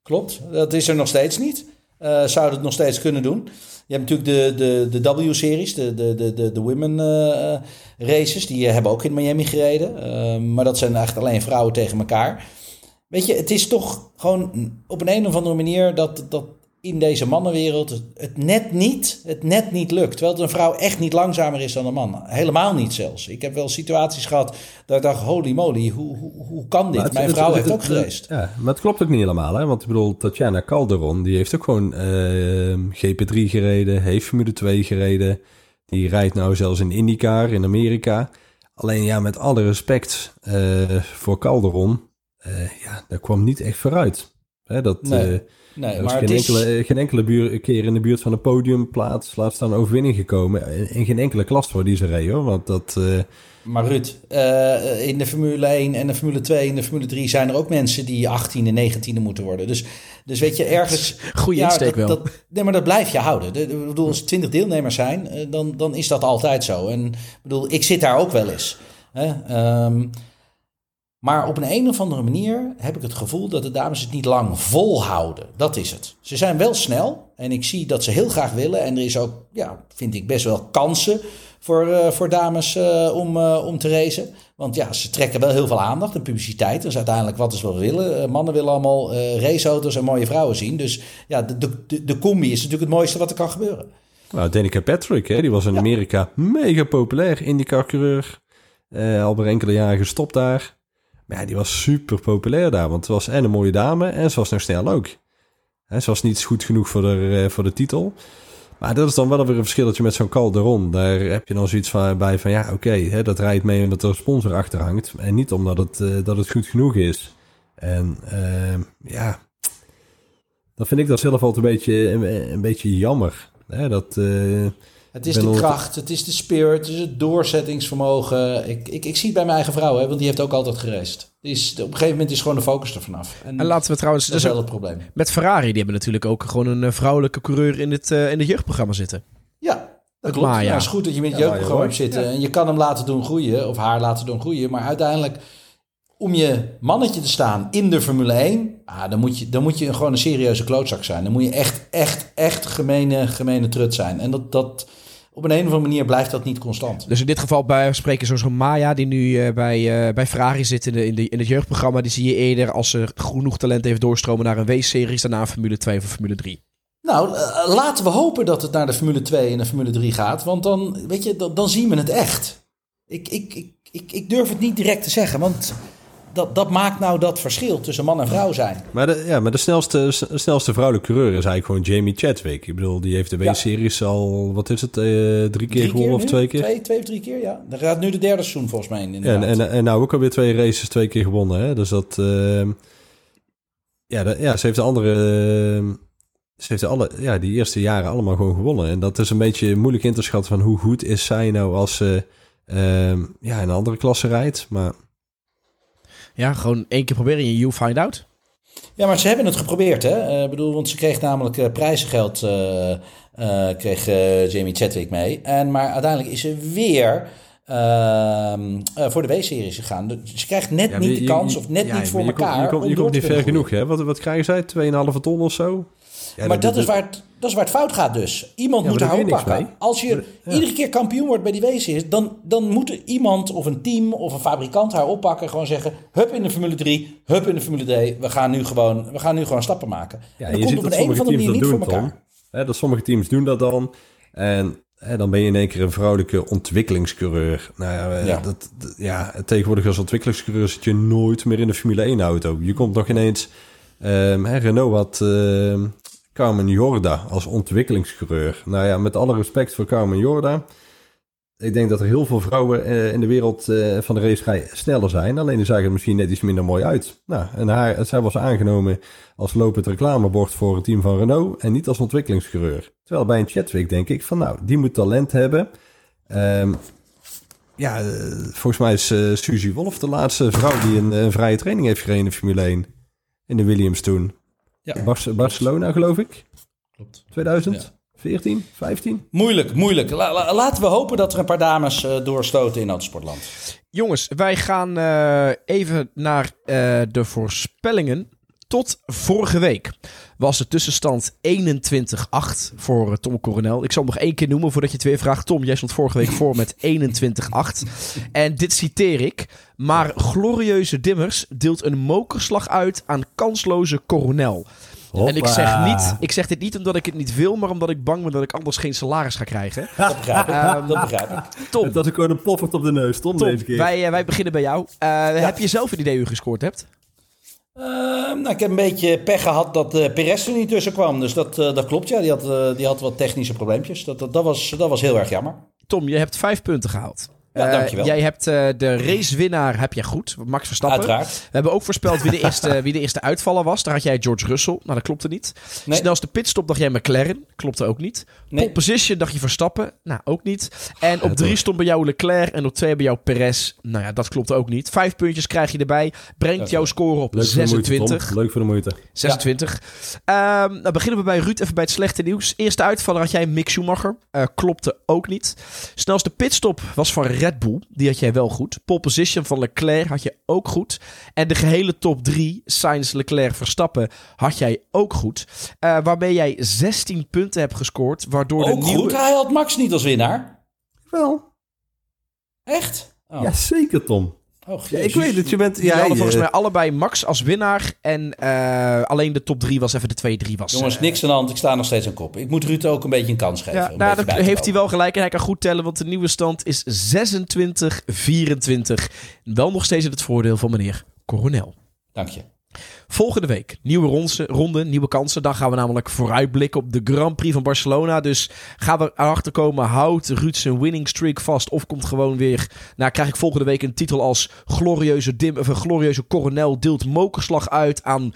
Klopt, dat is er nog steeds niet. Uh, zouden het nog steeds kunnen doen. Je hebt natuurlijk de, de, de W-series, de, de, de, de, women uh, races. Die hebben ook in Miami gereden. Uh, maar dat zijn eigenlijk alleen vrouwen tegen elkaar. Weet je, het is toch gewoon op een, een of andere manier dat, dat in deze mannenwereld het net niet, het net niet lukt. Terwijl het een vrouw echt niet langzamer is dan een man. Helemaal niet zelfs. Ik heb wel situaties gehad dat ik dacht, holy moly, hoe, hoe, hoe kan dit? Mijn vrouw heeft ook gereisd. Ja, maar het klopt ook niet helemaal. Hè? Want ik bedoel, Tatjana Calderon, die heeft ook gewoon uh, ehm, GP3 gereden, heeft Formule 2 gereden. Die rijdt nou zelfs in IndyCar in Amerika. Alleen ja, met alle respect uh, voor Calderon uh, ja, daar kwam niet echt vooruit. Hè, dat, nee, nee maar geen, enkele, is... geen enkele buur, keer in de buurt van een podiumplaats, laat staan overwinning gekomen. En geen enkele klas voor die ze reden hoor. Want dat, uh... Maar Ruud, in de Formule 1 en de Formule 2 en de Formule 3 zijn er ook mensen die 18e, 19e moeten worden. Dus, dus weet je, ergens... Goeie ja, insteek wel. Dat, nee, maar dat blijf je houden. De, ik bedoel, als er 20 deelnemers zijn, dan, dan is dat altijd zo. En ik bedoel, ik zit daar ook wel eens. Hè? Um, maar op een, een of andere manier heb ik het gevoel dat de dames het niet lang volhouden. Dat is het. Ze zijn wel snel en ik zie dat ze heel graag willen. En er is ook, ja, vind ik best wel kansen voor, uh, voor dames uh, om, uh, om te racen. Want ja, ze trekken wel heel veel aandacht en publiciteit. Dat is uiteindelijk wat ze wel willen. mannen willen allemaal raceauto's en mooie vrouwen zien. Dus ja, de, de, de combi is natuurlijk het mooiste wat er kan gebeuren. Nou, Danica Patrick, hè, die was in Amerika mega populair. IndyCar-coureur. al bij enkele jaren gestopt daar. Maar ja, die was super populair daar. Want het was en een mooie dame en ze was nog snel ook. He, ze was niet goed genoeg voor de, eh, voor de titel. Maar dat is dan wel weer een verschilletje met zo'n Calderon. Daar heb je dan zoiets van, bij van ja, oké, dat rijdt mee omdat er een sponsor achter hangt. En niet omdat het, uh, dat het goed genoeg is. En uh, ja, dan vind ik dat zelf altijd een beetje, een, beetje jammer. Dat, uh, het is de kracht, het is de spirit, het is het doorzettingsvermogen. Ik, ik, ik zie het bij mijn eigen vrouw, hè, want die heeft ook altijd gereisd. is, op een gegeven moment is gewoon de focus er vanaf. En, en laten we trouwens... Dat is wel het probleem. Met Ferrari, die hebben natuurlijk ook gewoon een eh, vrouwelijke coureur in het, uh, in het jeugdprogramma zitten. Ja, dat klopt. Ja, het is goed dat je met het jeugdprogramma hebt zitten. En je kan hem laten doen groeien, of haar laten doen groeien. Maar uiteindelijk, om je mannetje te staan in de Formule 1... Ah, dan, moet je, dan moet je gewoon een serieuze klootzak zijn. Dan moet je echt, echt, echt gemene, gemene trut zijn. En dat... dat op een, een of andere manier blijft dat niet constant. Dus in dit geval bij spreken zoals Maya, die nu uh, bij, uh, bij Ferrari zit in, de, in, de, in het jeugdprogramma, die zie je eerder als ze genoeg talent heeft doorstromen naar een W-series, daarna Formule 2 of Formule 3. Nou, uh, laten we hopen dat het naar de Formule 2 en de Formule 3 gaat, want dan, weet je, dan, dan zien we het echt. Ik, ik, ik, ik, ik durf het niet direct te zeggen, want dat, dat maakt nou dat verschil tussen man en vrouw zijn. Maar de, ja, maar de snelste, snelste vrouwelijke coureur is eigenlijk gewoon Jamie Chadwick. Ik bedoel, die heeft de W-series al, wat is het, uh, drie keer gewonnen of twee keer? Twee, twee of drie keer, ja. Dan gaat nu de derde seizoen volgens mij in. En, en, en nou ook alweer twee races twee keer gewonnen. Hè? Dus dat, uh, ja, de, ja, ze heeft de andere... Uh, ze heeft alle, ja, die eerste jaren allemaal gewoon gewonnen. En dat is een beetje moeilijk in te schatten van hoe goed is zij nou als ze ja, in een andere klasse rijdt. Maar ja, gewoon één keer proberen en you find out. Ja, maar ze hebben het geprobeerd, hè? Uh, bedoel, want ze kreeg namelijk uh, prijzengeld, uh, kreeg Jamie Chadwick mee. En, maar uiteindelijk is ze weer ehm, voor de W-series gegaan. Dus ze krijgt net niet de kans of net niet voor elkaar. je, komt, je komt niet ver genoeg, hè? Wat, wat krijgen zij? 2,5 ton of zo? Maar dat, is waar het, dat is waar het fout gaat dus. Iemand moet haar oppakken. Als je iedere keer kampioen wordt bij die WC's, dan, dan moet er iemand of een team of een fabrikant haar oppakken. Gewoon zeggen, hup in de Formule 3, hup in de Formule 2. We gaan nu gewoon, we gaan nu gewoon stappen maken. Ja, en dat komt op een, een of andere manier niet voor elkaar. Dat sommige teams doen dat dan. En dan ben je in één keer een vrouwelijke ontwikkelingscoureur. Nou ja, eh, ja. Dat, ja, tegenwoordig als ontwikkelingscoureur zit je nooit meer in de Formule 1 auto. Je komt nog ineens... Um, hè, Renault had... Uh, Carmen Jorda als ontwikkelingscoureur. Nou ja, met alle respect voor Carmen Jorda. Ik denk dat er heel veel vrouwen eh, in de wereld eh, van de racerij sneller zijn. Alleen zagen er misschien net iets minder mooi uit. Nou, en haar, zij was aangenomen als lopend reclamebord voor het team van Renault. En niet als ontwikkelingscoureur. Terwijl bij een Chatwick denk ik van nou, die moet talent hebben. Um, ja, eh, volgens mij is uh, Suzy Wolf de laatste vrouw die een, een vrije training heeft gereden in Formule 1. In de Williams toen. Ja. Barcelona, geloof ik. Klopt. 2014, 15? Moeilijk, moeilijk. laten we hopen dat er een paar dames uh, doorstoten in autosportland. Jongens, wij gaan uh, even naar uh, de voorspellingen. Tot vorige week was de tussenstand 21-8 voor Tom Coronel. Ik zal hem nog één keer noemen voordat je het weer vraagt. Tom, jij stond vorige week voor met 21-8. En dit citeer ik. Maar glorieuze Dimmers deelt een mokerslag uit aan kansloze Coronel. En ik zeg, niet, ik zeg dit niet omdat ik het niet wil, maar omdat ik bang ben dat ik anders geen salaris ga krijgen. Dat begrijp ik. Um, dat begrijp ik. Tom. Dat ik gewoon een poffert op de neus. Tom, Tom deze keer. Wij, uh, wij beginnen bij jou. Uh, Heb je zelf een idee hoe je gescoord hebt? Uh, nou, ik heb een beetje pech gehad dat uh, er niet tussen kwam. Dus dat, uh, dat klopt, ja. Die had, die had wat technische probleempjes. Dat, dat, dat, was, dat was heel erg jammer. Tom, je hebt vijf punten gehaald. Ja, uh, dankjewel. Jij hebt uh, de racewinnaar heb jij goed, Max Verstappen. Uiteraard. We hebben ook voorspeld wie de eerste, wie de eerste uitvaller was. Daar had jij George Russell. Nou, dat klopte niet. Nee. Snelste pitstop dacht jij McLaren. Klopte ook niet. Nee. Pole position dacht je Verstappen. Nou, ook niet. En op drie stond bij jou Leclerc en op twee bij jou Perez. Nou ja, dat klopte ook niet. Vijf puntjes krijg je erbij. Brengt jouw score op Leuk 26. Moeite, Leuk voor de moeite. 26. Ja. Um, nou beginnen we bij Ruud even bij het slechte nieuws. Eerste uitvaller had jij Mick Schumacher. Uh, klopte ook niet. Snelste pitstop was van Red Bull. Die had jij wel goed. Pole position van Leclerc had je ook goed. En de gehele top 3, Sainz, Leclerc, Verstappen, had jij ook goed. Uh, waarmee jij 16 punten hebt gescoord. Waardoor ook de nieuwe... goed? Hij had Max niet als winnaar? Wel. Echt? Oh. Ja, zeker Tom. Oh, ja, ik weet het, je bent... Ja, hadden volgens mij allebei Max als winnaar. En uh, alleen de top 3 was even de 2-3 was. Jongens, niks aan de hand. Ik sta nog steeds aan kop. Ik moet Ruud ook een beetje een kans geven. Ja, nou, dat heeft hij wel gelijk. En hij kan goed tellen, want de nieuwe stand is 26-24. Wel nog steeds in het voordeel van meneer Coronel. Dank je. Volgende week, nieuwe ronde, ronde, nieuwe kansen. Dan gaan we namelijk vooruitblikken op de Grand Prix van Barcelona. Dus gaan we erachter komen, houdt Ruud zijn winning streak vast of komt gewoon weer... Nou, krijg ik volgende week een titel als glorieuze, dim, of een glorieuze coronel deelt mokerslag uit aan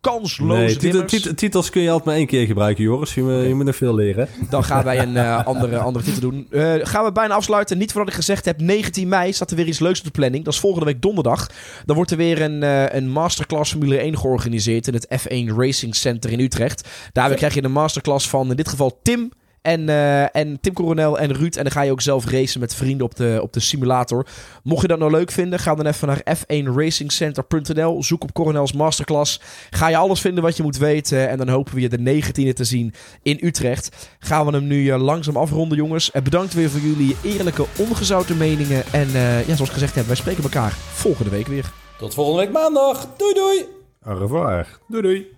kansloze nee, titels kun je altijd maar één keer gebruiken, Joris. Je, je moet nog veel leren. Dan gaan wij een uh, andere, andere titel doen. Uh, gaan we bijna afsluiten. Niet voordat ik gezegd heb, 19 mei staat er weer iets leuks op de planning. Dat is volgende week donderdag. Dan wordt er weer een, uh, een masterclass Formule 1 georganiseerd in het F1 Racing Center in Utrecht. Daarbij krijg je een masterclass van in dit geval Tim en, uh, en Tim Coronel en Ruud. En dan ga je ook zelf racen met vrienden op de, op de simulator. Mocht je dat nou leuk vinden, ga dan even naar f1racingcenter.nl. Zoek op Coronels Masterclass. Ga je alles vinden wat je moet weten. En dan hopen we je de 19e te zien in Utrecht. Gaan we hem nu uh, langzaam afronden, jongens. En bedankt weer voor jullie eerlijke, ongezouten meningen. En uh, ja, zoals gezegd hebben, wij spreken elkaar volgende week weer. Tot volgende week maandag. Doei doei. Au revoir. Doei doei.